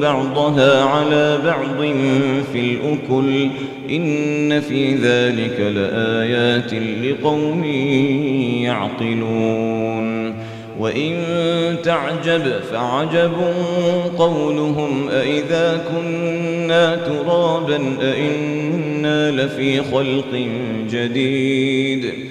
بعضها على بعض في الأكل إن في ذلك لآيات لقوم يعقلون وإن تعجب فعجب قولهم أئذا كنا ترابا أئنا لفي خلق جديد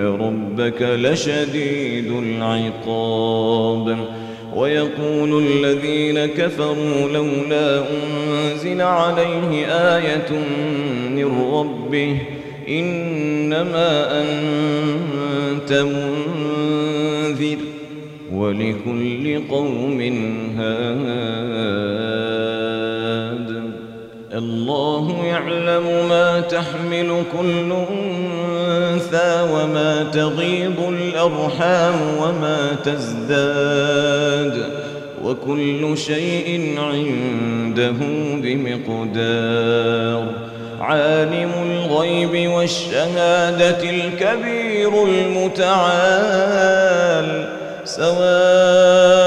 ربك لشديد العقاب ويقول الذين كفروا لولا أنزل عليه آية من ربه إنما أنت منذر ولكل قوم هاد الله يعلم ما تحمل كل أنثى وما تغيض الأرحام وما تزداد وكل شيء عنده بمقدار عالم الغيب والشهادة الكبير المتعال سواء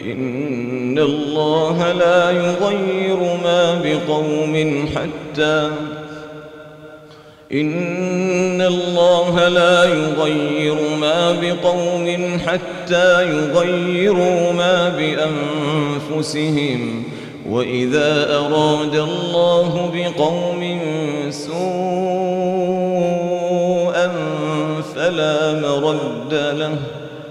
إن الله لا يغير ما بقوم حتى إن الله لا يغير ما بقوم حتى يغيروا ما بأنفسهم وإذا أراد الله بقوم سوءا فلا مرد له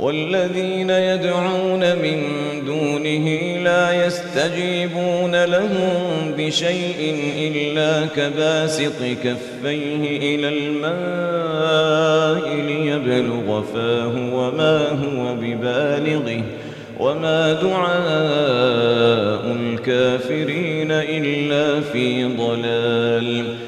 والذين يدعون من دونه لا يستجيبون لهم بشيء إلا كباسط كفيه إلى الماء ليبلغ فاه وما هو ببالغه وما دعاء الكافرين إلا في ضلال.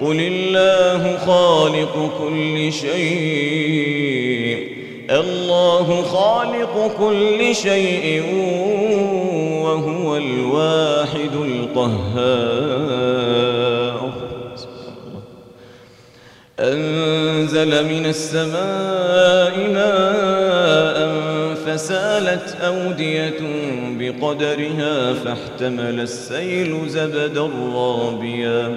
قل الله خالق كل شيء. الله خالق كل شيء وهو الواحد القهار. أنزل من السماء ماء فسالت أودية بقدرها فاحتمل السيل زبدا رابيا.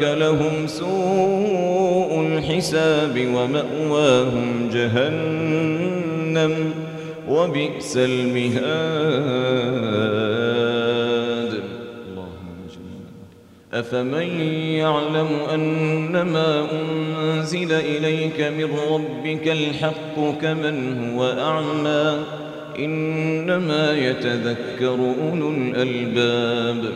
لهم سوء الحساب ومأواهم جهنم وبئس المهاد. أفمن يعلم أنما أنزل إليك من ربك الحق كمن هو أعمى؟ إنما يتذكر أولو الألباب.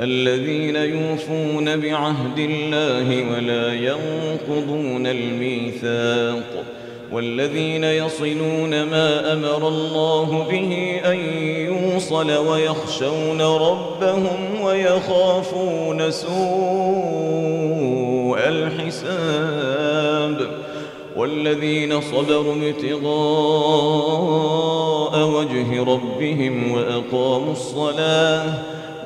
الذين يوفون بعهد الله ولا ينقضون الميثاق والذين يصلون ما أمر الله به أن يوصل ويخشون ربهم ويخافون سوء الحساب والذين صبروا ابتغاء وجه ربهم وأقاموا الصلاة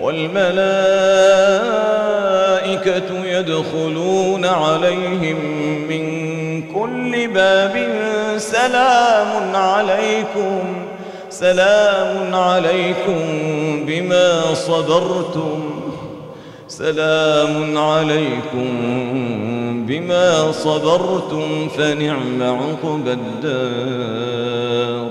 والملائكة والملائكة يدخلون عليهم من كل باب سلام عليكم سلام عليكم بما صبرتم سلام عليكم بما صبرتم فنعم عقب الدار.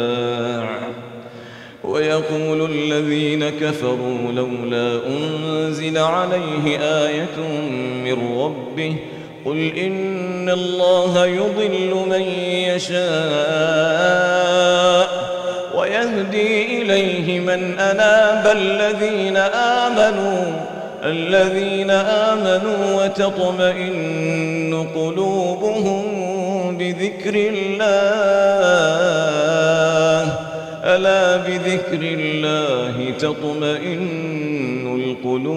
ويقول الذين كفروا لولا أنزل عليه آية من ربه قل إن الله يضل من يشاء ويهدي إليه من أناب الذين آمنوا الذين آمنوا وتطمئن قلوبهم بذكر الله ألا بذكر الله تطمئن القلوب؟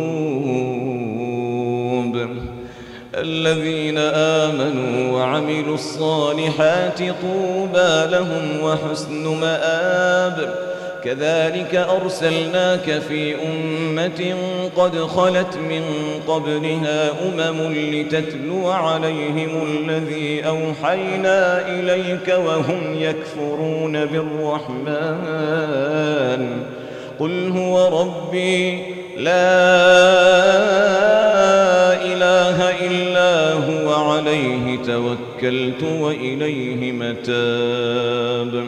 الذين آمنوا وعملوا الصالحات طوبى لهم وحسن مآب. كذلك أرسلناك في أمة قد خلت من قبلها أمم لتتلو عليهم الذي أوحينا إليك وهم يكفرون بالرحمن. قل هو ربي لا إله إلا هو عليه توكلت وإليه متاب.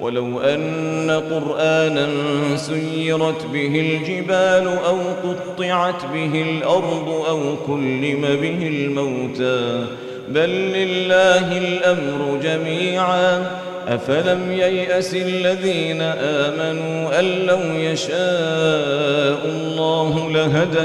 ولو أن قرآنا سيرت به الجبال أو قطعت به الأرض أو كلم به الموتى. بل لله الأمر جميعا. أفلم ييأس الذين آمنوا أن لو يشاء الله لهدى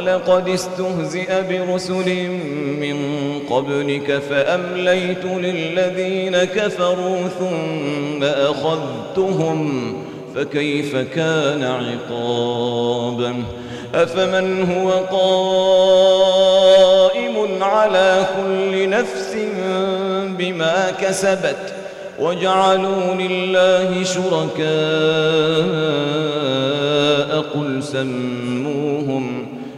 ولقد استهزئ برسل من قبلك فأمليت للذين كفروا ثم أخذتهم فكيف كان عقابا؟ أفمن هو قائم على كل نفس بما كسبت وجعلوا لله شركاء قل سموهم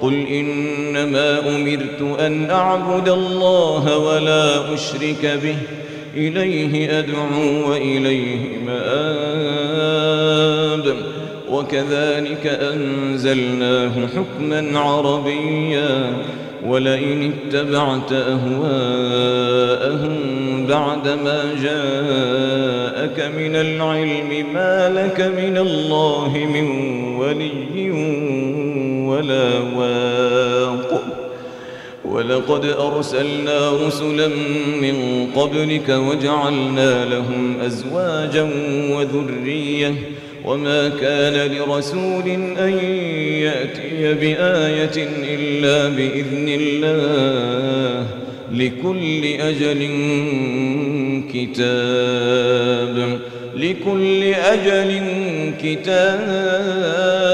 قل إنما أمرت أن أعبد الله ولا أشرك به. إليه أدعو وإليه مآب. وكذلك أنزلناه حكما عربيا. ولئن اتبعت أهواءهم بعدما جاءك من العلم ما لك من الله من ولي ولا واق. ولقد أرسلنا رسلا من قبلك وجعلنا لهم أزواجا وذرية. وما كان لرسول أن يأتي بآية إلا بإذن الله. لكل أجل كتاب. لكل أجل كتاب.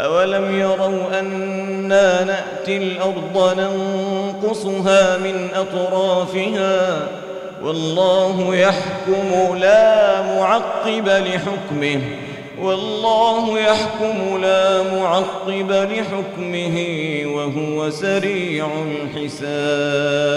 أولم يروا أنا نأتي الأرض ننقصها من أطرافها والله يحكم لا معقب لحكمه والله يحكم لا معقب لحكمه وهو سريع الحساب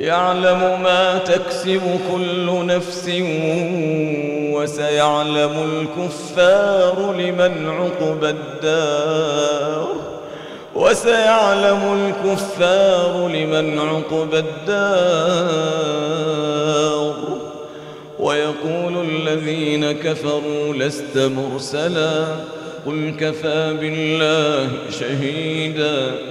يعلم ما تكسب كل نفس وسيعلم الكفار لمن عقب الدار وسيعلم الكفار لمن عقب الدار ويقول الذين كفروا لست مرسلا قل كفى بالله شهيداً